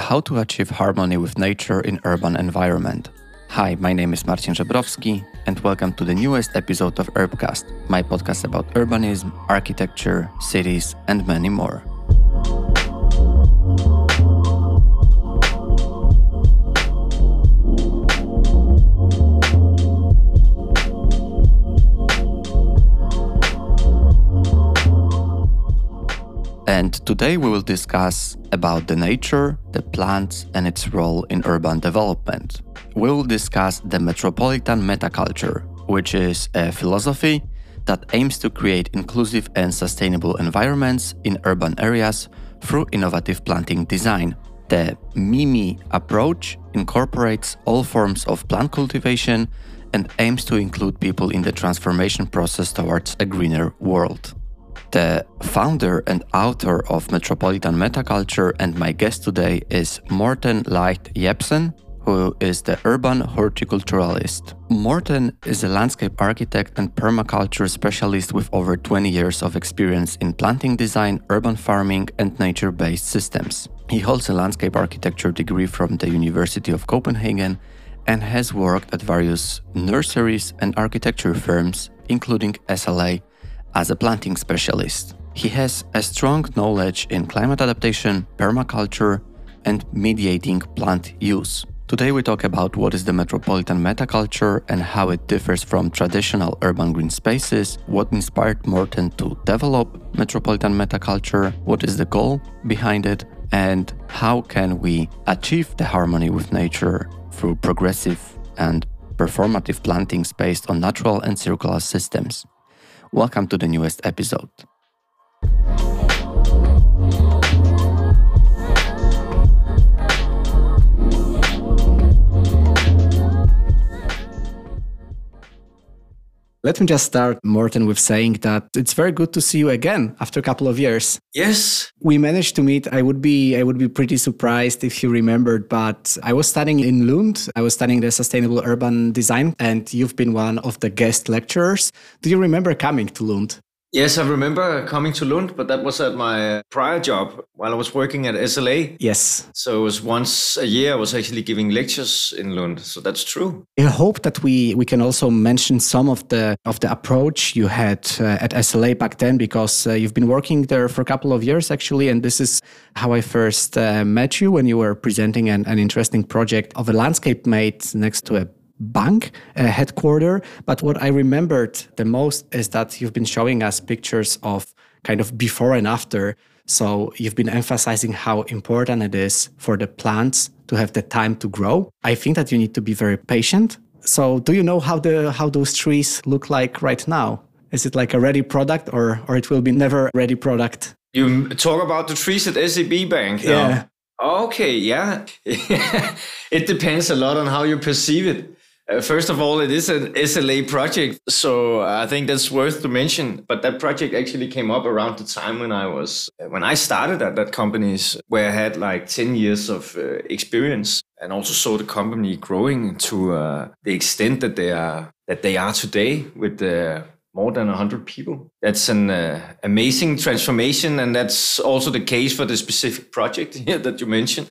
How to Achieve Harmony with Nature in Urban Environment. Hi, my name is Marcin Żebrowski, and welcome to the newest episode of Urbcast, my podcast about urbanism, architecture, cities, and many more. And today we will discuss about the nature, the plants, and its role in urban development. We will discuss the metropolitan metaculture, which is a philosophy that aims to create inclusive and sustainable environments in urban areas through innovative planting design. The MIMI approach incorporates all forms of plant cultivation and aims to include people in the transformation process towards a greener world. The founder and author of Metropolitan Metaculture and my guest today is Morten Leicht Jepsen, who is the urban horticulturalist. Morten is a landscape architect and permaculture specialist with over 20 years of experience in planting design, urban farming, and nature based systems. He holds a landscape architecture degree from the University of Copenhagen and has worked at various nurseries and architecture firms, including SLA as a planting specialist. He has a strong knowledge in climate adaptation, permaculture, and mediating plant use. Today we talk about what is the metropolitan metaculture and how it differs from traditional urban green spaces, what inspired Morten to develop metropolitan metaculture, what is the goal behind it, and how can we achieve the harmony with nature through progressive and performative plantings based on natural and circular systems. Welcome to the newest episode. Let me just start, Morten, with saying that it's very good to see you again after a couple of years. Yes. We managed to meet. I would be I would be pretty surprised if you remembered, but I was studying in Lund. I was studying the sustainable urban design, and you've been one of the guest lecturers. Do you remember coming to Lund? Yes, I remember coming to Lund, but that was at my prior job while I was working at SLA. Yes. So it was once a year I was actually giving lectures in Lund. So that's true. I hope that we we can also mention some of the of the approach you had uh, at SLA back then because uh, you've been working there for a couple of years actually and this is how I first uh, met you when you were presenting an, an interesting project of a landscape made next to a bank uh, headquarter. But what I remembered the most is that you've been showing us pictures of kind of before and after. So you've been emphasizing how important it is for the plants to have the time to grow. I think that you need to be very patient. So do you know how the how those trees look like right now? Is it like a ready product or or it will be never ready product? You talk about the trees at SEB Bank. Yeah. Okay, yeah. it depends a lot on how you perceive it. Uh, first of all, it is an SLA project, so I think that's worth to mention. But that project actually came up around the time when I was uh, when I started at that company, where I had like ten years of uh, experience, and also saw the company growing to uh, the extent that they are that they are today with uh, more than 100 people. That's an amazing transformation, and that's also the case for the specific project here that you mentioned.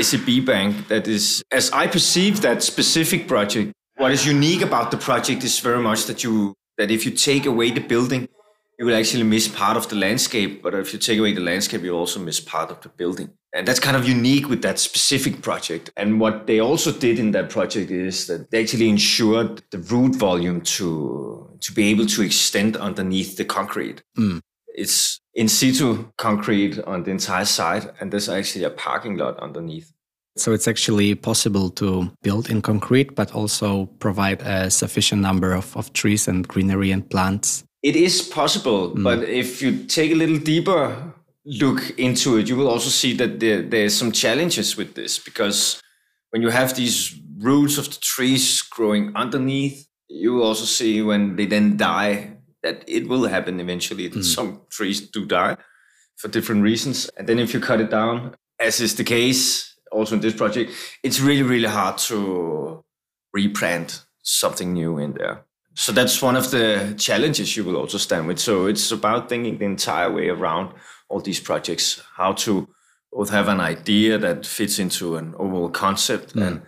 SEB Bank that is, as I perceive that specific project, what is unique about the project is very much that you that if you take away the building, you will actually miss part of the landscape. But if you take away the landscape, you also miss part of the building. And that's kind of unique with that specific project. And what they also did in that project is that they actually ensured the root volume to to be able to extend underneath the concrete. Mm. It's in situ concrete on the entire site, and there's actually a parking lot underneath. So it's actually possible to build in concrete, but also provide a sufficient number of, of trees and greenery and plants. It is possible, mm. but if you take a little deeper look into it, you will also see that there, there's some challenges with this because when you have these roots of the trees growing underneath, you will also see when they then die that it will happen eventually. Mm. Some trees do die for different reasons. And then if you cut it down, as is the case also in this project, it's really, really hard to replant something new in there. So that's one of the challenges you will also stand with. So it's about thinking the entire way around all these projects, how to both have an idea that fits into an overall concept mm. and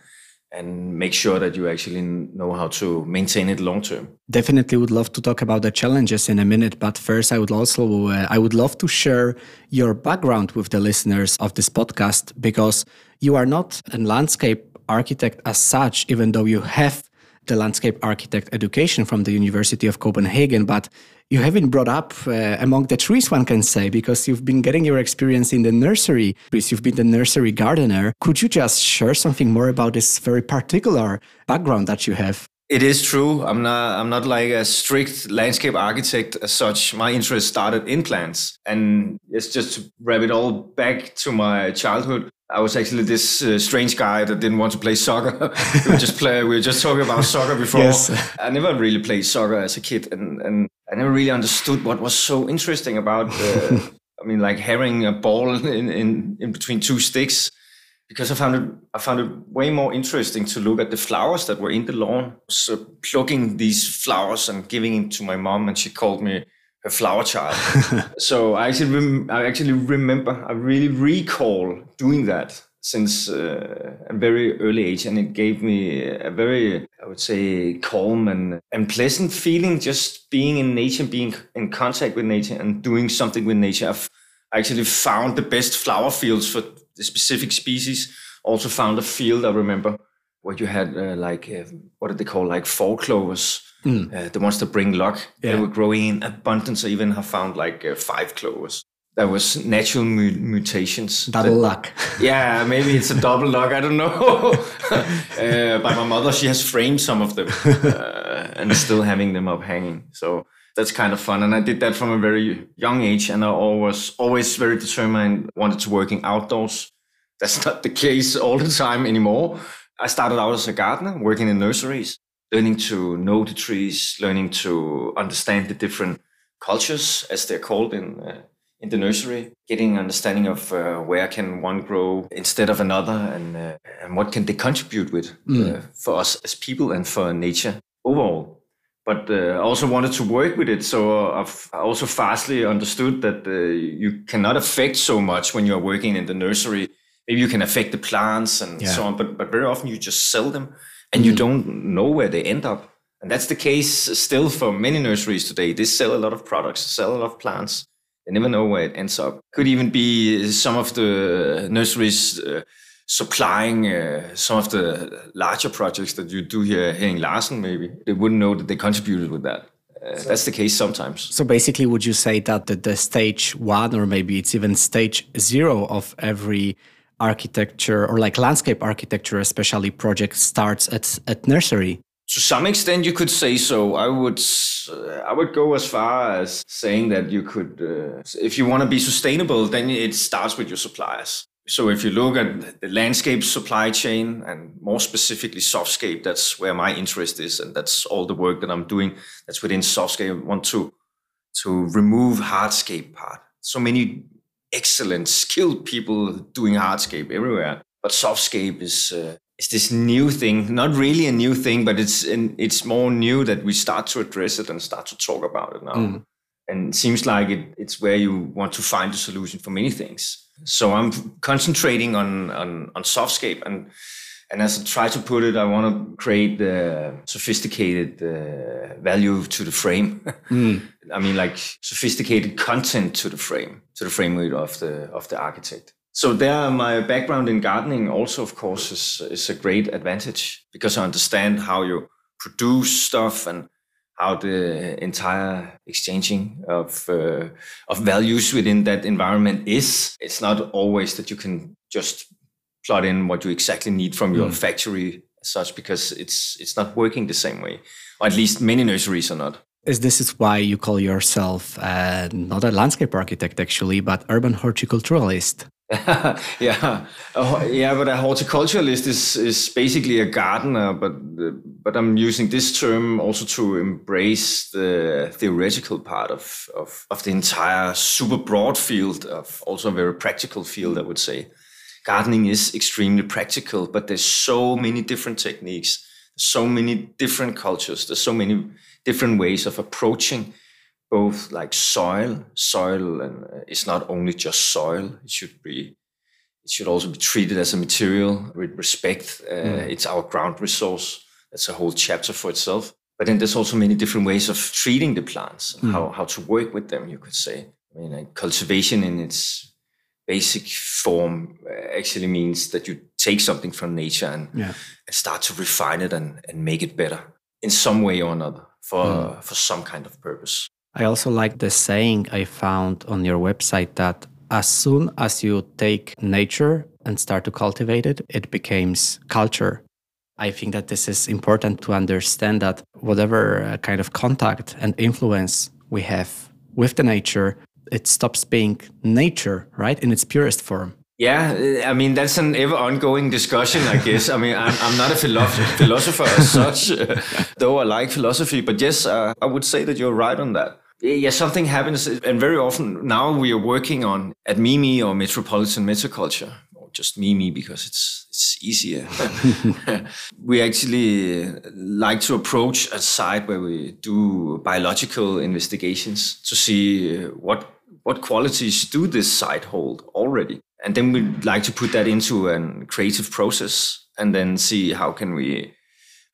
and make sure that you actually know how to maintain it long term. Definitely would love to talk about the challenges in a minute, but first I would also uh, I would love to share your background with the listeners of this podcast because you are not a landscape architect as such even though you have the landscape architect education from the University of Copenhagen, but you have been brought up uh, among the trees, one can say, because you've been getting your experience in the nursery. Because you've been the nursery gardener. Could you just share something more about this very particular background that you have? It is true. I'm not. I'm not like a strict landscape architect as such. My interest started in plants, and it's just to wrap it all back to my childhood. I was actually this uh, strange guy that didn't want to play soccer. we were just play. We were just talking about soccer before. Yes. I never really played soccer as a kid, and and I never really understood what was so interesting about. Uh, I mean, like having a ball in, in in between two sticks, because I found it. I found it way more interesting to look at the flowers that were in the lawn. So plucking these flowers and giving it to my mom, and she called me a flower child. so I actually, rem- I actually remember, I really recall doing that since uh, a very early age, and it gave me a very, I would say, calm and, and pleasant feeling just being in nature, being in contact with nature, and doing something with nature. I've actually found the best flower fields for the specific species. Also found a field I remember where you had uh, like uh, what did they call like fall clovers mm. uh, the ones that bring luck. Yeah. They were growing in abundance. I even have found like uh, five clovers. That was natural mu- mutations. Double that, luck. yeah, maybe it's a double luck. I don't know. uh, but my mother, she has framed some of them uh, and still having them up hanging. So that's kind of fun. And I did that from a very young age. And I was always very determined, wanted to working outdoors. That's not the case all the time anymore. I started out as a gardener, working in nurseries learning to know the trees, learning to understand the different cultures, as they're called in uh, in the nursery, getting understanding of uh, where can one grow instead of another, and uh, and what can they contribute with mm. Uh, for us as people and for nature overall. But uh, I also wanted to work with it, so I've also fastly understood that uh, you cannot affect so much when you are working in the nursery. Maybe you can affect the plants and yeah. so on, but but very often you just sell them and you mm. don't know where they end up. And that's the case still for many nurseries today. They sell a lot of products, sell a lot of plants. They never know where it ends up. Could even be some of the nurseries uh, supplying uh, some of the larger projects that you do here, in Larsen, maybe. They wouldn't know that they contributed with that. Uh, so, that's the case sometimes. So basically, would you say that the, the stage one, or maybe it's even stage zero of every architecture or like landscape architecture, especially project starts at, at nursery? To some extent, you could say so. I would I would go as far as saying that you could, uh, if you want to be sustainable, then it starts with your suppliers. So if you look at the landscape supply chain and more specifically softscape, that's where my interest is, and that's all the work that I'm doing. That's within softscape. I want to to remove hardscape part. So many excellent, skilled people doing hardscape everywhere. But softscape is uh, is this new thing. Not really a new thing, but it's in, it's more new that we start to address it and start to talk about it now. Mm. And it seems like it, it's where you want to find a solution for many things. So I'm concentrating on on, on softscape and and as I try to put it, I want to create the sophisticated uh, value to the frame. Mm. I mean, like sophisticated content to the frame, to the framework of the of the architect. So there, my background in gardening also, of course, is is a great advantage because I understand how you produce stuff and how the entire exchanging of uh, of values within that environment is. It's not always that you can just plot in what you exactly need from your mm. factory such because it's it's not working the same way. Or at least many nurseries are not. Is this is why you call yourself uh, not a landscape architect actually but urban horticulturalist. Yeah. Uh, yeah but a horticulturalist is is basically a gardener but but i'm using this term also to embrace the theoretical part of of, of the entire super broad field of also a very practical field i would say gardening is extremely practical, but there's so many different techniques, so many different cultures, there's so many different ways of approaching both like soil, soil, and uh, it's not only just soil. It should be it should also be treated as a material with respect. Uh, Mm. It's our ground resource. That's a whole chapter for itself. But then there's also many different ways of treating the plants, and how, how to work with them, you could say. I mean, like cultivation in its basic form uh, actually means that you take something from nature and, Yeah. and start to refine it and, and make it better in some way or another for, for some kind of purpose. I also like the saying I found on your website that as soon as you take nature and start to cultivate it, it becomes culture. I think that this is important to understand that whatever uh, kind of contact and influence we have with the nature, it stops being nature, right, in its purest form. Yeah, uh, I mean that's an ever ongoing discussion, I guess. I mean, I'm, I'm not a philosopher, philosopher as such, uh, though I like philosophy. But yes, uh, I would say that you're right on that. Yeah, something happens, and very often now we are working on at Mimi or Metropolitan Metaculture, or just Mimi because it's it's easier. we actually like to approach a site where we do biological investigations to see what what qualities do this site hold already? And then we'd like to put that into a creative process and then see how can we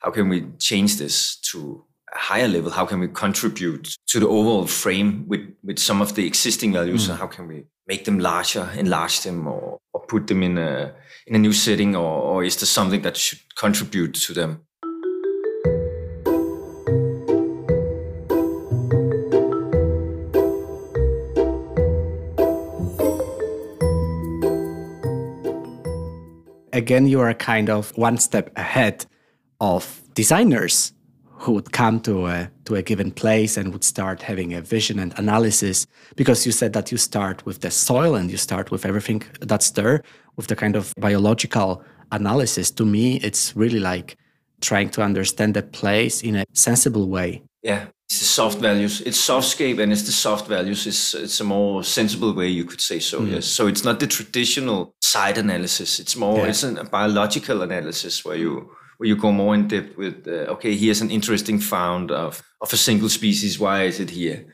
how can we change this to a higher level? How can we contribute to the overall frame with with some of the existing values? And how can we make them larger enlarge them or, or put them in a in a new setting or, or is there something that should contribute to them Again, you are kind of one step ahead of designers who would come to a, to a given place and would start having a vision and analysis because you said that you start with the soil and you start with everything that's there with the kind of biological analysis. To me it's really like trying to understand the place in a sensible way. Yeah it's the soft values. It's softscape and it's the soft values. It's it's a more sensible way you could say so yes. So it's not the traditional site analysis. It's more Yeah. it's an, a biological analysis where you where you go more in depth with uh, okay here's an interesting found of of a single species. Why is it here?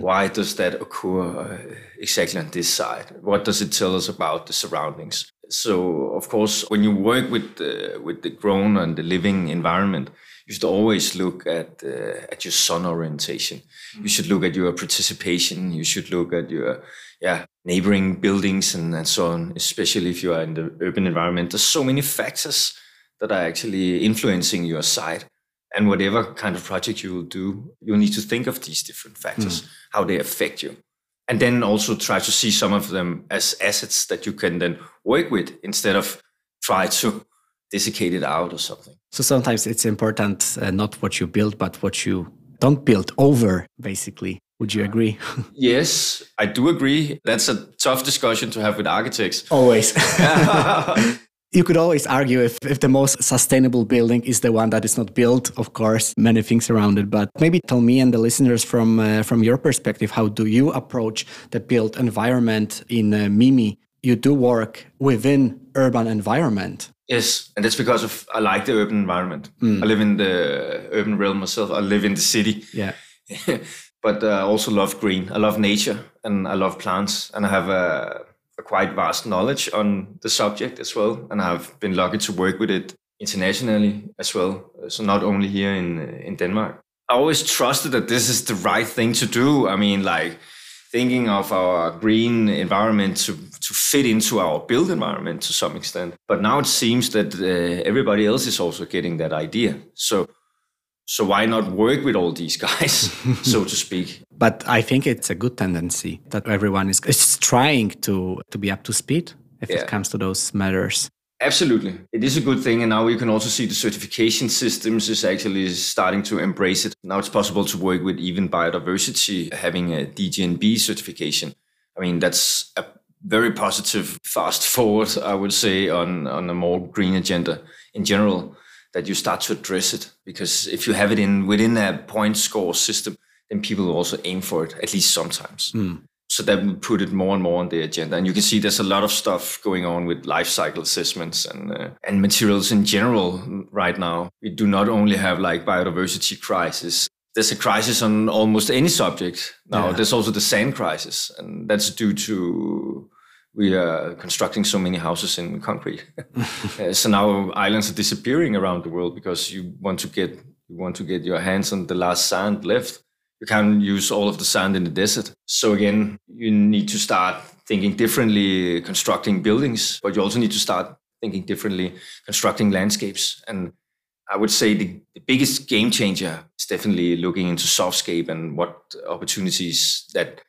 Why does that occur uh, exactly on this side? what does it tell us about the surroundings? So of course when you work with the, with the grown and the living environment you should always look at uh, at your sun orientation. You should look at your participation. You should look at your yeah neighboring buildings and, and so on especially if you are in the urban environment. There's so many factors that are actually influencing your site. And whatever kind of project you will do you'll need to think of these different factors how they affect you. And then also try to see some of them as assets that you can then work with instead of try to desiccate it out or something. So sometimes it's important uh, not what you build but what you don't build over basically. Would you agree? Yes i do agree. That's a tough discussion to have with architects. Always. You could always argue if, if the most sustainable building is the one that is not built of course many things around it. But maybe tell me and the listeners from uh, from your perspective how do you approach the built environment in uh, mimi? You do work within urban environment Yes, and that's because of I like the urban environment. I live in the urban realm myself. I live in the city, yeah but uh, I also love green. I love nature and I love plants, and I have a, a quite vast knowledge on the subject as well. And I've been lucky to work with it internationally as well. So not only here in in Denmark. I always trusted that this is the right thing to do. I mean, like thinking of our green environment to, to fit into our built environment to some extent. But now it seems that uh, everybody else is also getting that idea. So, so why not work with all these guys, so to speak? but i think it's a good tendency that everyone is, is trying to to be up to speed if Yeah. it comes to those matters Absolutely. It is a good thing. And now you can also see the certification systems is actually starting to embrace it. Now it's possible to work with even biodiversity having a DGNB certification. I mean, that's a very positive fast forward, I would say, on, on a more green agenda in general, that you start to address it. Because if you have it in within a point score system, then people will also aim for it, at least sometimes. Hmm. So that we put it more and more on the agenda. And you can see there's a lot of stuff going on with life cycle assessments and uh, and materials in general right now. We do not only have like biodiversity crisis. There's a crisis on almost any subject now. Yeah. There's also the sand crisis, and that's due to we are constructing so many houses in concrete. Uh, so now islands are disappearing around the world because you want to get you want to get your hands on the last sand left. You can't use all of the sand in the desert. So again, you need to start thinking differently, constructing buildings, but you also need to start thinking differently, constructing landscapes. And I would say the, the biggest game changer is definitely looking into softscape and what opportunities that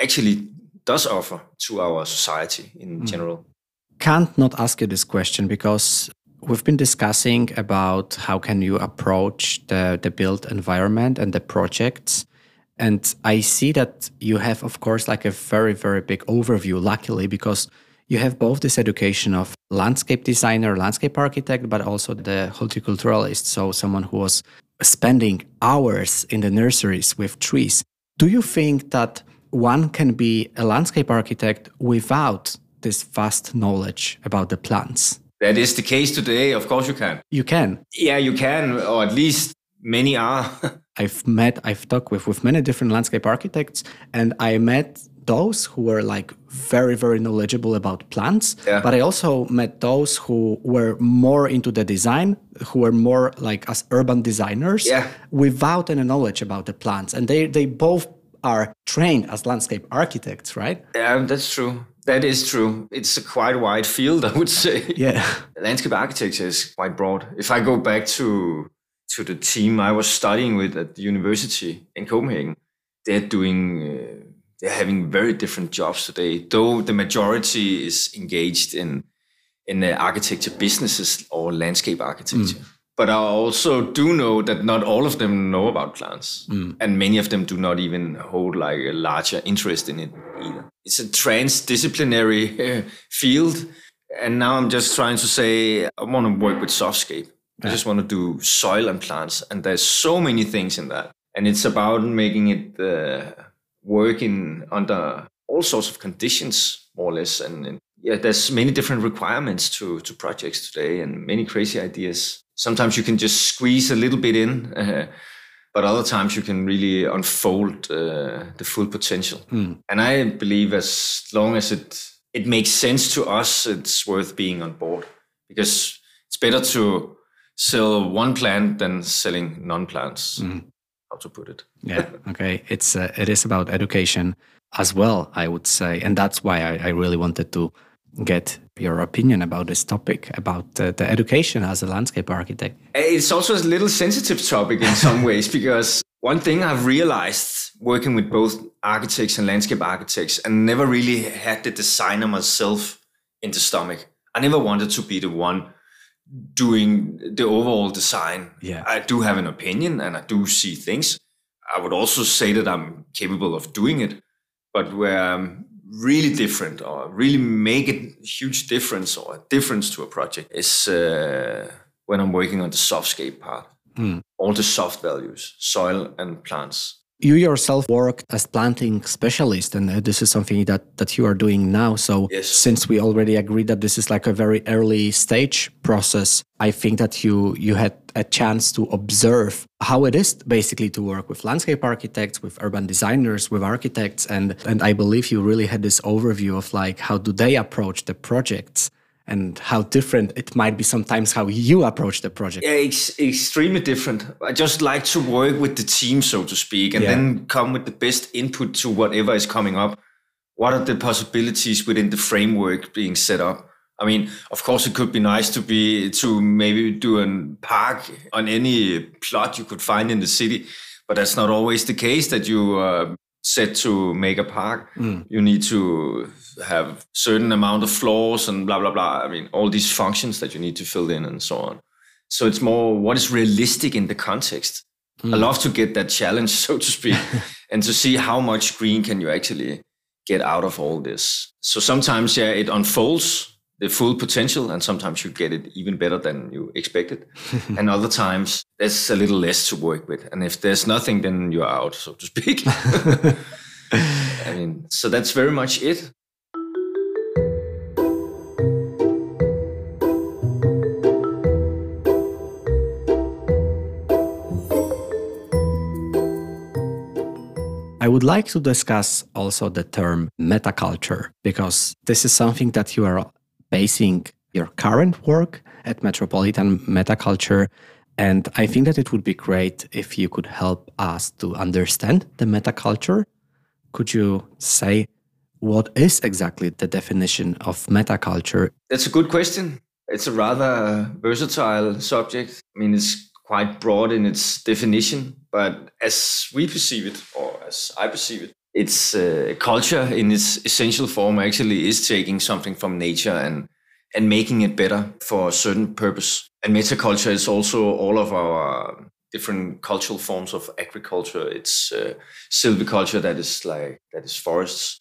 actually does offer to our society in mm. general. Can't not ask you this question because we've been discussing about how can you approach the, the built environment and the projects and i see that you have of course like a very very big overview luckily because you have both this education of landscape designer landscape architect but also the horticulturalist so someone who was spending hours in the nurseries with trees do you think that one can be a landscape architect without this vast knowledge about the plants that is the case today. Of course, you can. You can. Yeah, you can, or at least many are. I've met, I've talked with with many different landscape architects, and I met those who were like very very knowledgeable about plants yeah. but i also met those who were more into the design who were more like as urban designers yeah. without any knowledge about the plants and they they both are trained as landscape architects right yeah that's true that is true. It's a quite wide field, I would say. Yeah. Landscape architecture is quite broad. If I go back to to the team I was studying with at the university in Copenhagen, they're doing uh, they're having very different jobs today. Though the majority is engaged in in the architecture businesses or landscape architecture. Mm. But I also do know that not all of them know about plants, mm. and many of them do not even hold like a larger interest in it either. It's a transdisciplinary field, and now I'm just trying to say I want to work with softscape. I just want to do soil and plants, and there's so many things in that, and it's about making it uh, working under all sorts of conditions, more or less, and, and yeah, there's many different requirements to to projects today, and many crazy ideas sometimes you can just squeeze a little bit in, uh, but other times you can really unfold uh, the full potential. Mm. And I believe as long as it it makes sense to us, it's worth being on board because it's better to sell one plant than selling non-plants. Mm. How to put it? Yeah. okay. It's uh, it is about education as well, I would say, and that's why I, I really wanted to get your opinion about this topic, about uh, the education as a landscape architect. It's also a little sensitive topic in some ways because one thing I've realized working with both architects and landscape architects and never really had the designer myself in the stomach. I never wanted to be the one doing the overall design. Yeah. I do have an opinion and I do see things. I would also say that I'm capable of doing it, but where I'm really different or really make a huge difference or a difference to a project is uh, when I'm working on the softscape part. Mm. All the soft values, soil and plants. You yourself work as planting specialist, and uh, this is something that, that you are doing now. So, yes. since we already agreed that this is like a very early stage process, I think that you you had a chance to observe how it is basically to work with landscape architects, with urban designers, with architects, and and I believe you really had this overview of like how do they approach the projects and how different it might be sometimes how you approach the project. Yeah, it's extremely different. I just like to work with the team, so to speak, and yeah. then come with the best input to whatever is coming up. What are the possibilities within the framework being set up? I mean, of course, it could be nice to be to maybe do a park on any plot you could find in the city, but that's not always the case. That you uh, set to make a park, mm. you need to have certain amount of floors and blah blah blah. I mean, all these functions that you need to fill in and so on. So it's more what is realistic in the context. Mm. I love to get that challenge, so to speak, and to see how much green can you actually get out of all this. So sometimes, yeah, it unfolds the full potential, and sometimes you get it even better than you expected. and other times, there's a little less to work with. And if there's nothing, then you're out, so to speak. I mean, so that's very much it. I would like to discuss also the term metaculture because this is something that you are basing your current work at Metropolitan Metaculture. And I think that it would be great if you could help us to understand the metaculture. Could you say what is exactly the definition of metaculture? That's a good question. It's a rather versatile subject. I mean, it's quite broad in its definition, but as we perceive it, or as I perceive it, it's uh, culture in its essential form actually is taking something from nature and and making it better for a certain purpose. And metaculture is also all of our different cultural forms of agriculture. It's uh, silviculture that is like that is forests,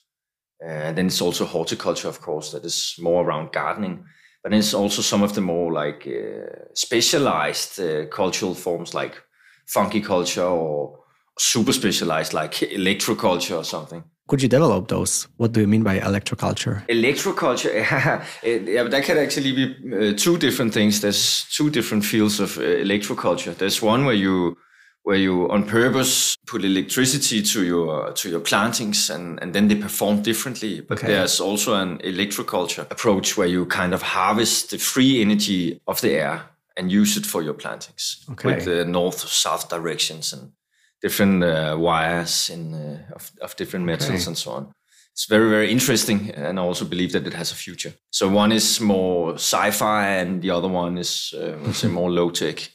and then it's also horticulture, of course, that is more around gardening. But it's also some of the more like uh, specialized uh, cultural forms like fungiculture or super specialized like electroculture or something. Could you develop those? What do you mean by electroculture? Electroculture, yeah, that can actually be uh, two different things. There's two different fields of uh, electroculture. There's one where you where you on purpose put electricity to your to your plantings and, and then they perform differently. But okay. there's also an electroculture approach where you kind of harvest the free energy of the air and use it for your plantings okay. with the north south directions and different uh, wires in uh, of, of different metals okay. and so on. It's very very interesting, and I also believe that it has a future. So one is more sci-fi, and the other one is uh, say more low tech.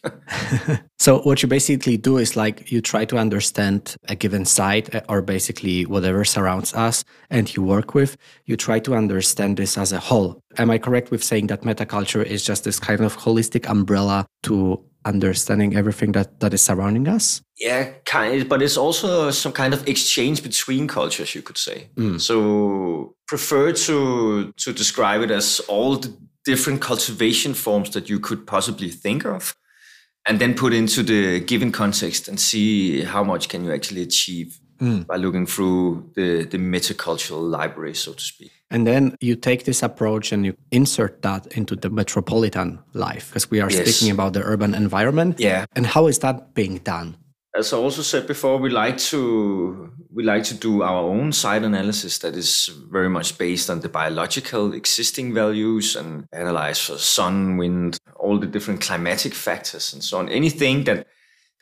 so what you basically do is like you try to understand a given site uh, or basically whatever surrounds us, and you work with. You try to understand this as a whole. Am I correct with saying that metaculture is just this kind of holistic umbrella to understanding everything that that is surrounding us yeah kind of, but it's also some kind of exchange between cultures you could say mm. so prefer to to describe it as all the different cultivation forms that you could possibly think of and then put into the given context and see how much can you actually achieve mm. by looking through the the metacultural library so to speak and then you take this approach and you insert that into the metropolitan life because we are yes. speaking about the urban environment. Yeah. And how is that being done? As I also said before, we like to we like to do our own site analysis that is very much based on the biological existing values and analyze for sun, wind, all the different climatic factors and so on. Anything that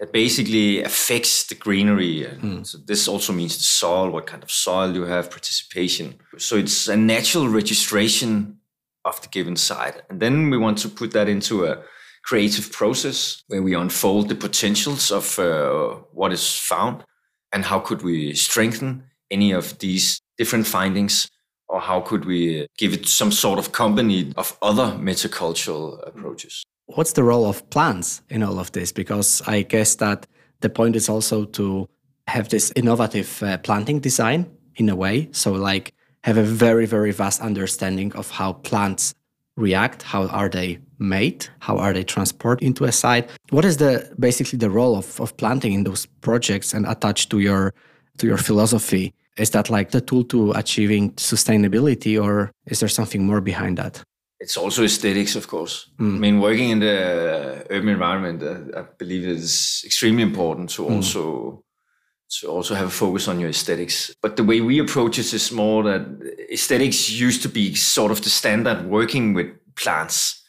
that basically affects the greenery. Mm. So this also means the soil, what kind of soil you have, participation. So it's a natural registration of the given site. And then we want to put that into a creative process where we unfold the potentials of uh, what is found and how could we strengthen any of these different findings or how could we give it some sort of company of other metacultural approaches what's the role of plants in all of this? Because I guess that the point is also to have this innovative uh, planting design in a way. So, like, have a very, very vast understanding of how plants react, how are they made, how are they transported into a site. What is the basically the role of, of planting in those projects and attached to your to your philosophy? Is that like the tool to achieving sustainability, or is there something more behind that? It's also aesthetics, of course. Mm. I mean, working in the urban environment, uh, I believe it is extremely important to mm. also to also have a focus on your aesthetics. But the way we approach it is more that aesthetics used to be sort of the standard working with plants.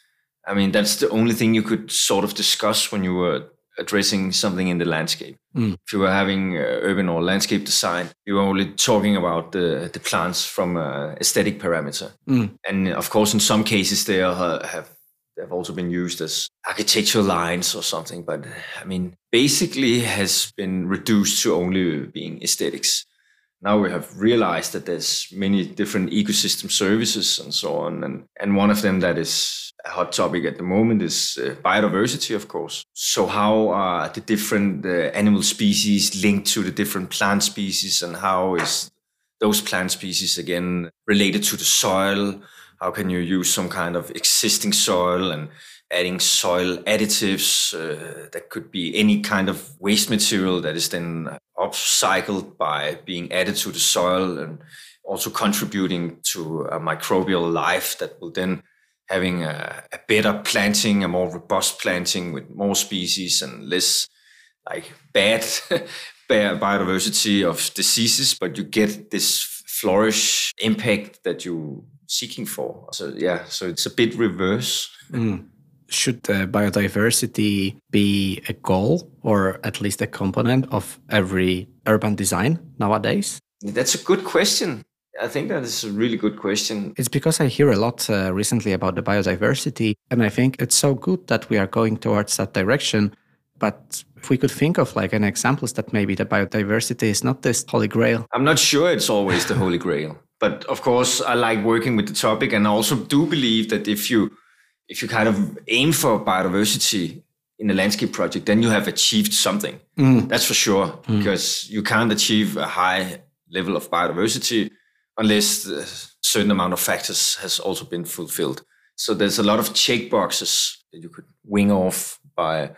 I mean, that's the only thing you could sort of discuss when you were addressing something in the landscape. Mm. If you were having uh, urban or landscape design, you were only talking about the, the plants from an aesthetic parameter. Mm. And of course, in some cases, they are, have they've also been used as architectural lines or something. But I mean, basically, has been reduced to only being aesthetics now we have realized that there's many different ecosystem services and so on and and one of them that is a hot topic at the moment is uh, biodiversity of course. So how are the different uh, animal species linked to the different plant species and how is those plant species again related to the soil? How can you use some kind of existing soil and adding soil additives uh, that could be any kind of waste material that is then upcycled by being added to the soil and also contributing to a microbial life that will then having a, a, better planting, a more robust planting with more species and less like bad biodiversity of diseases, but you get this flourish impact that you're seeking for. So yeah, so it's a bit reverse. Mm. Should uh, biodiversity be a goal or at least a component of every urban design nowadays? That's a good question. I think that is a really good question. It's because I hear a lot uh, recently about the biodiversity, and I think it's so good that we are going towards that direction. But if we could think of like an examples that maybe the biodiversity is not this holy grail. I'm not sure it's always the holy grail, but of course I like working with the topic, and I also do believe that if you if you kind of aim for biodiversity in a landscape project, then you have achieved something. Mm. That's for sure, mm. because you can't achieve a high level of biodiversity unless a certain amount of factors has also been fulfilled. So there's a lot of check boxes that you could wing off by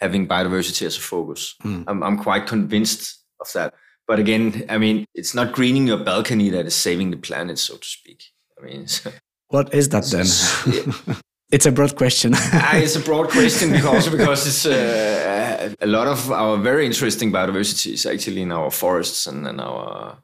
having biodiversity as a focus. Mm. I'm, I'm quite convinced of that. But again, I mean, it's not greening your balcony that is saving the planet, so to speak. I mean, what is that then? it's a broad question. Ah, it's a broad question because because it's uh, a lot of our very interesting biodiversity is actually in our forests and, and our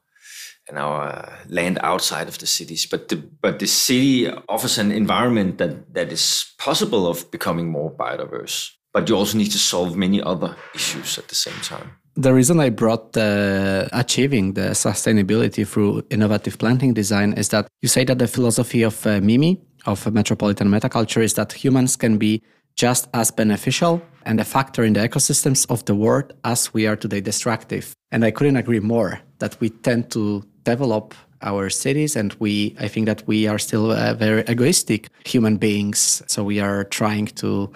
and our land outside of the cities. But the but the city offers an environment that that is possible of becoming more biodiverse. But you also need to solve many other issues at the same time. The reason I brought the achieving the sustainability through innovative planting design is that you say that the philosophy of uh, MIMI, of metropolitan metaculture, is that humans can be just as beneficial and a factor in the ecosystems of the world as we are today destructive. And I couldn't agree more that we tend to develop our cities and we i think that we are still uh, very egoistic human beings so we are trying to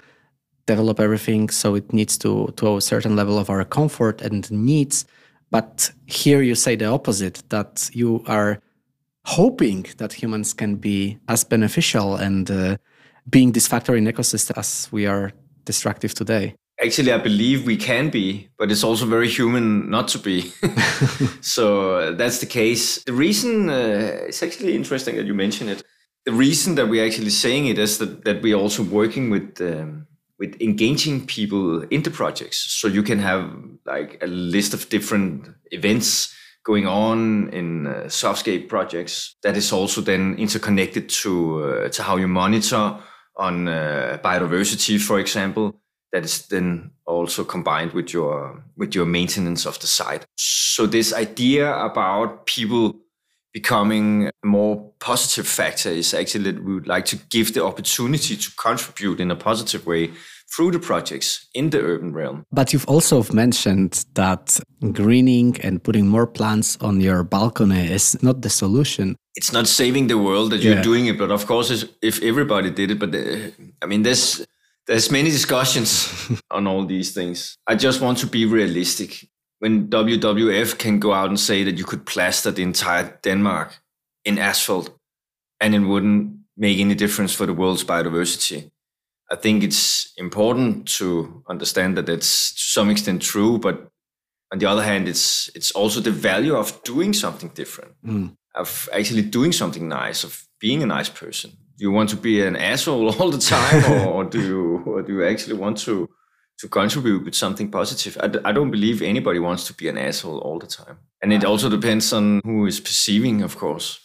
develop everything so it needs to to a certain level of our comfort and needs but here you say the opposite that you are hoping that humans can be as beneficial and uh, being this factor in ecosystem as we are destructive today Actually, I believe we can be, but it's also very human not to be. so that's the case. The reason uh, it's actually interesting that you mention it. The reason that we're actually saying it is that, that we're also working with um, with engaging people into projects. So you can have like a list of different events going on in uh, softscape projects that is also then interconnected to uh, to how you monitor on uh, biodiversity, for example that is then also combined with your with your maintenance of the site so this idea about people becoming a more positive factor is actually that we would like to give the opportunity to contribute in a positive way through the projects in the urban realm. But you've also mentioned that greening and putting more plants on your balcony is not the solution. It's not saving the world that you're doing it, but of course, if everybody did it, but uh, I mean, there's there's many discussions on all these things. I just want to be realistic. When WWF can go out and say that you could plaster the entire Denmark in asphalt and it wouldn't make any difference for the world's biodiversity, I think it's important to understand that that's to some extent true, but on the other hand, it's it's also the value of doing something different, mm. Of actually doing something nice, of being a nice person do you want to be an asshole all the time, or, or do you or do you actually want to to contribute with something positive? I, I don't believe anybody wants to be an asshole all the time, and it also depends on who is perceiving, of course.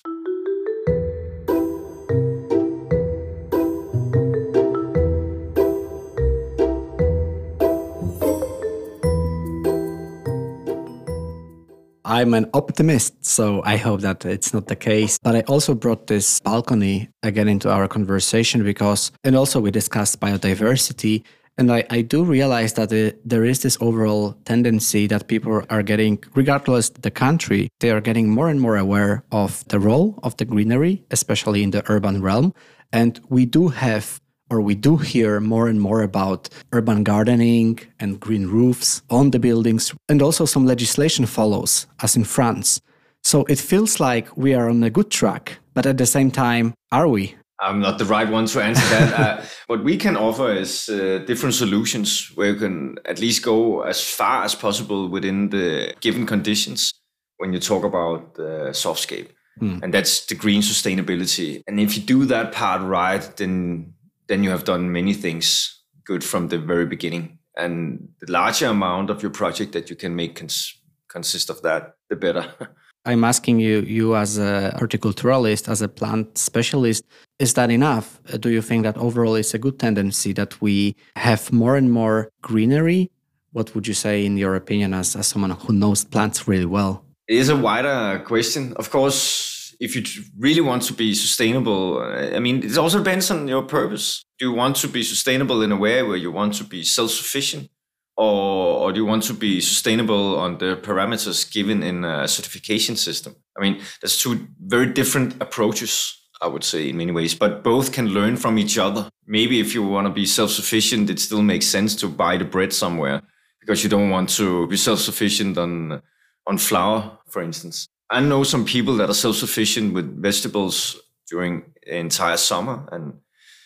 I'm an optimist, so I hope that it's not the case. But I also brought this balcony again into our conversation because, and also we discussed biodiversity. And I, I do realize that it, there is this overall tendency that people are getting, regardless the country, they are getting more and more aware of the role of the greenery, especially in the urban realm. And we do have or we do hear more and more about urban gardening and green roofs on the buildings, and also some legislation follows, as in France. So it feels like we are on a good track, but at the same time, are we? I'm not the right one to answer that. uh, what we can offer is uh, different solutions where you can at least go as far as possible within the given conditions when you talk about the softscape. Mm. And that's the green sustainability. And if you do that part right, then then you have done many things good from the very beginning. And the larger amount of your project that you can make cons- consists of that, the better. I'm asking you, you as a horticulturalist, as a plant specialist, is that enough? Do you think that overall it's a good tendency that we have more and more greenery? What would you say, in your opinion, as, as someone who knows plants really well? It is a wider question. Of course, if you really want to be sustainable, uh, I mean, it also depends on your purpose. Do you want to be sustainable in a way where you want to be self sufficient? or, or do you want to be sustainable on the parameters given in a certification system? I mean, there's two very different approaches, I would say, in many ways, but both can learn from each other. Maybe if you want to be self sufficient, it still makes sense to buy the bread somewhere because you don't want to be self sufficient on, on flour, for instance. I know some people that are self sufficient with vegetables during the entire summer and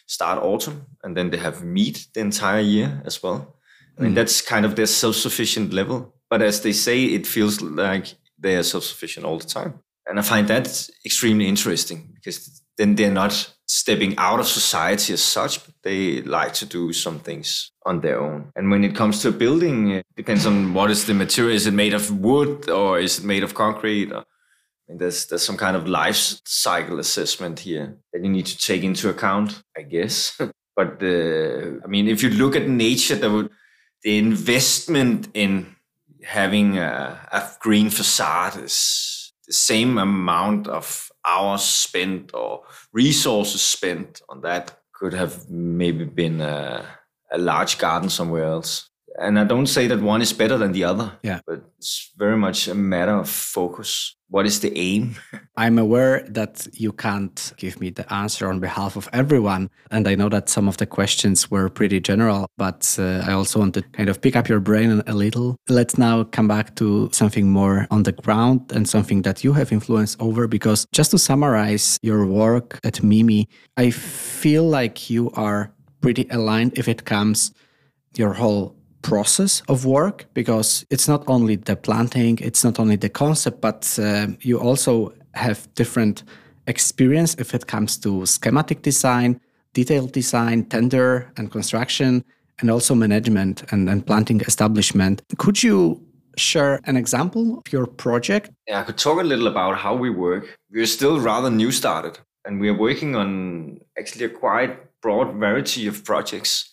start autumn, and then they have meat the entire year as well. I mean, mm. that's kind of their self-sufficient level. But as they say, it feels like they are self-sufficient all the time. And I find that extremely interesting because then they're not stepping out of society as such, but they like to do some things on their own. And when it comes to a building, it depends on what is the material. Is it made of wood or is it made of concrete? Or, Mean, there's there's some kind of life cycle assessment here that you need to take into account, I guess. but uh, I mean, if you look at nature, the investment in having a, a, green facade is the same amount of hours spent or resources spent on that could have maybe been a, a large garden somewhere else. And I don't say that one is better than the other. Yeah. But it's very much a matter of focus. What is the aim? I'm aware that you can't give me the answer on behalf of everyone. And I know that some of the questions were pretty general, but uh, I also want to kind of pick up your brain a little. Let's now come back to something more on the ground and something that you have influence over. Because just to summarize your work at Mimi, I feel like you are pretty aligned if it comes your whole process of work because it's not only the planting, it's not only the concept, but uh, you also have different experience if it comes to schematic design, detailed design, tender and construction, and also management and, and planting establishment. Could you share an example of your project? Yeah, I could talk a little about how we work. We're still rather new started and we are working on actually a quite broad variety of projects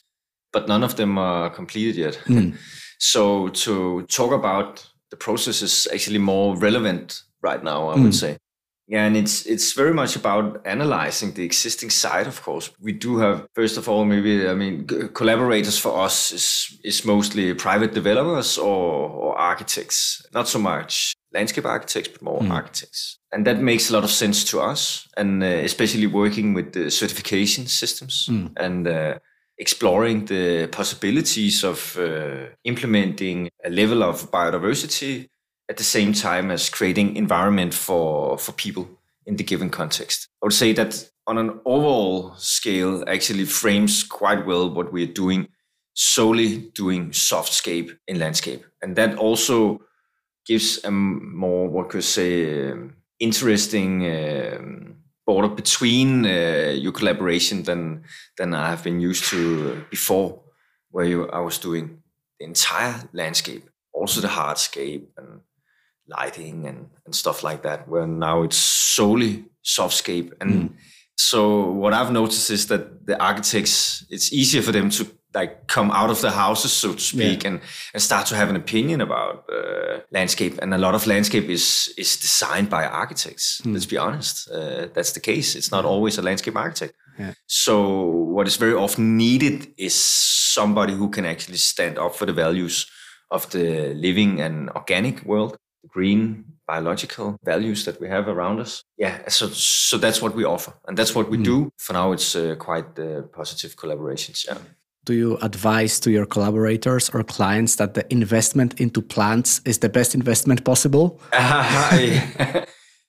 but none of them are completed yet. Mm. so to talk about the process is actually more relevant right now, I mm. would say. Yeah, and it's it's very much about analyzing the existing site. Of course, we do have first of all maybe I mean collaborators for us is is mostly private developers or, or architects, not so much landscape architects, but more mm. architects, and that makes a lot of sense to us, and uh, especially working with the certification systems mm. and. Uh, exploring the possibilities of uh, implementing a level of biodiversity at the same time as creating environment for, for people in the given context. I would say that on an overall scale actually frames quite well what we're doing, solely doing softscape in landscape. And that also gives a more, what could say, um, interesting um, border between uh, your collaboration than than I have been used to before, where you, I was doing the entire landscape, also the hardscape and lighting and, and stuff like that. Where now it's solely softscape, and mm. so what I've noticed is that the architects, it's easier for them to like come out of the houses, so to speak, yeah. and and start to have an opinion about uh, landscape. And a lot of landscape is is designed by architects. Mm. Let's be honest, uh, that's the case. It's not always a landscape architect. Yeah. So what is very often needed is somebody who can actually stand up for the values of the living and organic world, the green biological values that we have around us. Yeah, so so that's what we offer, and that's what we mm. do. For now, it's uh, quite uh, positive collaborations. Yeah do you advise to your collaborators or clients that the investment into plants is the best investment possible? Uh,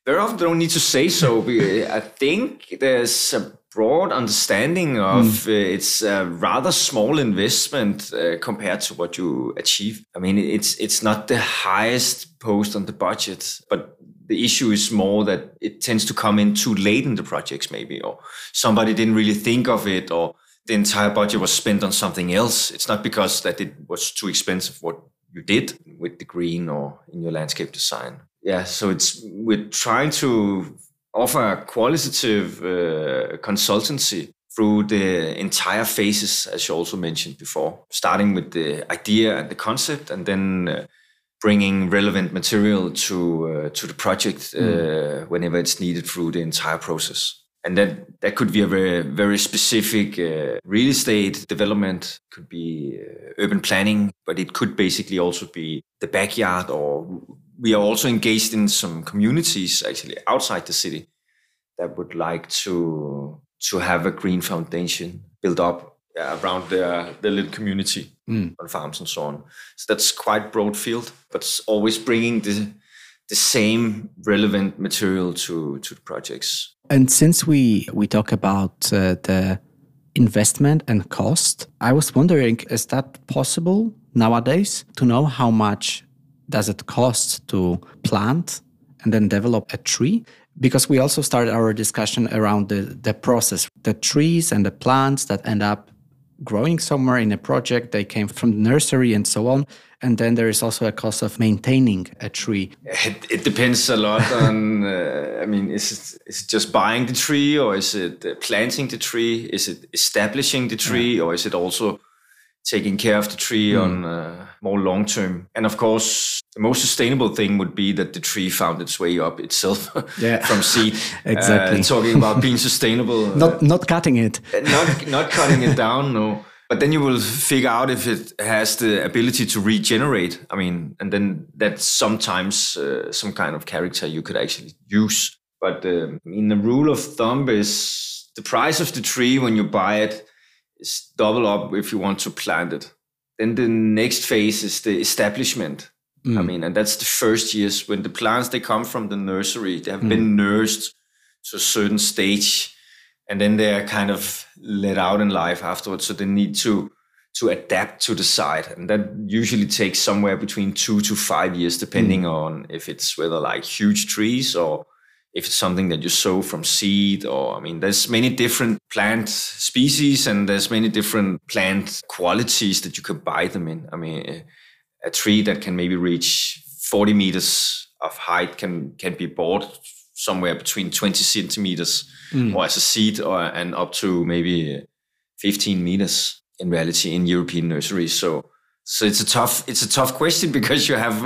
very often don't need to say so. I think there's a broad understanding of mm. it's a rather small investment uh, compared to what you achieve. I mean, it's it's not the highest post on the budget, but the issue is more that it tends to come in too late in the projects, maybe, or somebody didn't really think of it, or the entire budget was spent on something else. It's not because that it was too expensive what you did. with the green or in your landscape design. Yeah, so it's we're trying to offer a qualitative uh, consultancy through the entire phases, as you also mentioned before, starting with the idea and the concept, and then uh, bringing relevant material to uh, to the project uh, mm. whenever it's needed through the entire process. And that that could be a very very specific uh, real estate development, could be uh, urban planning, but it could basically also be the backyard. Or we are also engaged in some communities actually outside the city that would like to to have a green foundation built up around their, their little community mm. on farms and so on. So that's quite broad field, but it's always bringing the the same relevant material to to the projects. And since we we talk about uh, the investment and cost, I was wondering, is that possible nowadays to know how much does it cost to plant and then develop a tree? because we also started our discussion around the, the process the trees and the plants that end up growing somewhere in a project they came from the nursery and so on. And then there is also a cost of maintaining a tree. It, it depends a lot on uh, i mean is it, is it just buying the tree or is it uh, planting the tree? Is it establishing the tree yeah. or is it also taking care of the tree mm. on uh, more long term. And of course, the most sustainable thing would be that the tree found its way up itself yeah. from seed. exactly. Uh, talking about being sustainable. not uh, not cutting it. not not cutting it down. No. But then you will figure out if it has the ability to regenerate. I mean, and then that's sometimes uh, some kind of character you could actually use. But um, I mean, the rule of thumb is the price of the tree when you buy it is double up if you want to plant it. Then the next phase is the establishment. Mm. I mean, and that's the first years when the plants they come from the nursery, they have mm. been nursed to a certain stage, and then they are kind of let out in life afterwards. So they need to to adapt to the site, and that usually takes somewhere between two to five years, depending mm. on if it's whether like huge trees or if it's something that you sow from seed or i mean there's many different plant species and there's many different plant qualities that you could buy them in i mean a tree that can maybe reach 40 meters of height can can be bought somewhere between 20 centimeters mm. or as a seed or and up to maybe 15 meters in reality in european nurseries so so it's a tough it's a tough question because you have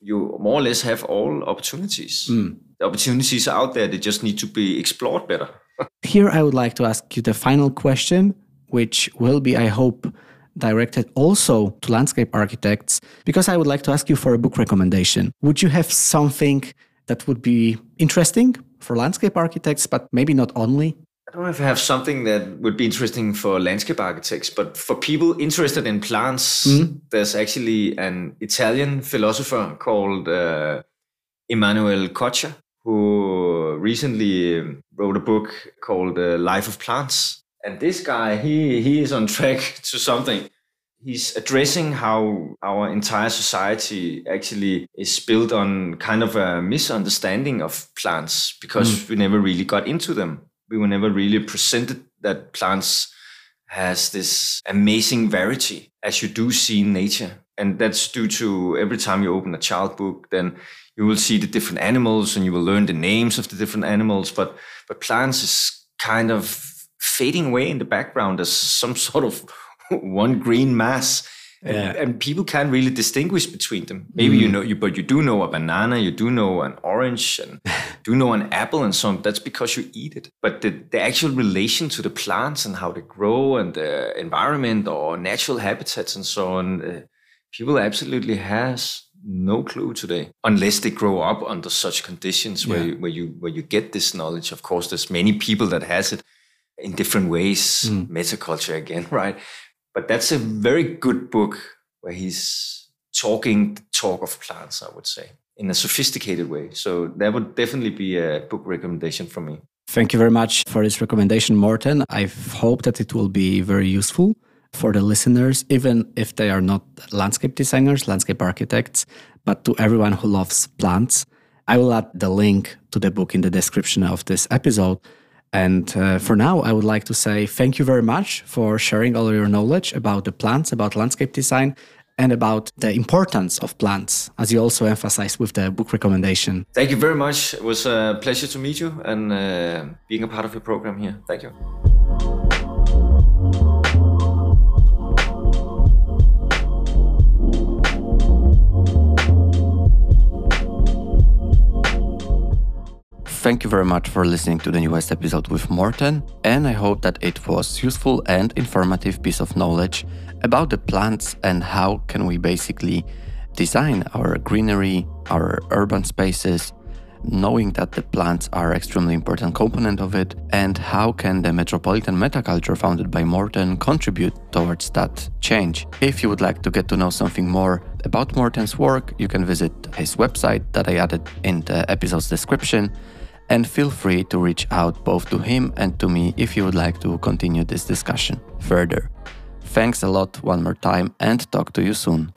you more or less have all opportunities mm the opportunities are out there. They just need to be explored better. Here, I would like to ask you the final question, which will be, I hope, directed also to landscape architects, because I would like to ask you for a book recommendation. Would you have something that would be interesting for landscape architects, but maybe not only? I don't know if I have something that would be interesting for landscape architects, but for people interested in plants, mm-hmm. there's actually an Italian philosopher called uh, Emmanuel Coccia, who recently wrote a book called uh, Life of Plants. And this guy, he, he is on track to something. He's addressing how our entire society actually is built on kind of a misunderstanding of plants because mm. we never really got into them. We were never really presented that plants has this amazing variety as you do see in nature. And that's due to every time you open a child book, then you will see the different animals and you will learn the names of the different animals. But but plants is kind of fading away in the background as some sort of one green mass. And, and people can't really distinguish between them. Maybe mm. you know you, but you do know a banana, you do know an orange, and do know an apple, and so on. That's because you eat it. But the, the actual relation to the plants and how they grow and the environment or natural habitats and so on, uh, people absolutely has no clue today unless they grow up under such conditions where yeah. you, where you where you get this knowledge of course there's many people that has it in different ways mm. metaculture again right but that's a very good book where he's talking the talk of plants i would say in a sophisticated way so that would definitely be a book recommendation for me thank you very much for this recommendation morten i hope that it will be very useful for the listeners, even if they are not landscape designers, landscape architects, but to everyone who loves plants. I will add the link to the book in the description of this episode. And uh, for now, I would like to say thank you very much for sharing all your knowledge about the plants, about landscape design. And about the importance of plants, as you also emphasized with the book recommendation. Thank you very much. It was a pleasure to meet you and uh, being a part of your program here. Thank you. Thank you very much for listening to the newest episode with Morten, and I hope that it was useful and informative piece of knowledge about the plants and how can we basically design our greenery, our urban spaces, knowing that the plants are extremely important component of it and how can the metropolitan metaculture founded by Morten contribute towards that change. If you would like to get to know something more about Morten's work, you can visit his website that I added in the episode's description and feel free to reach out both to him and to me if you would like to continue this discussion further. Thanks a lot one more time and talk to you soon.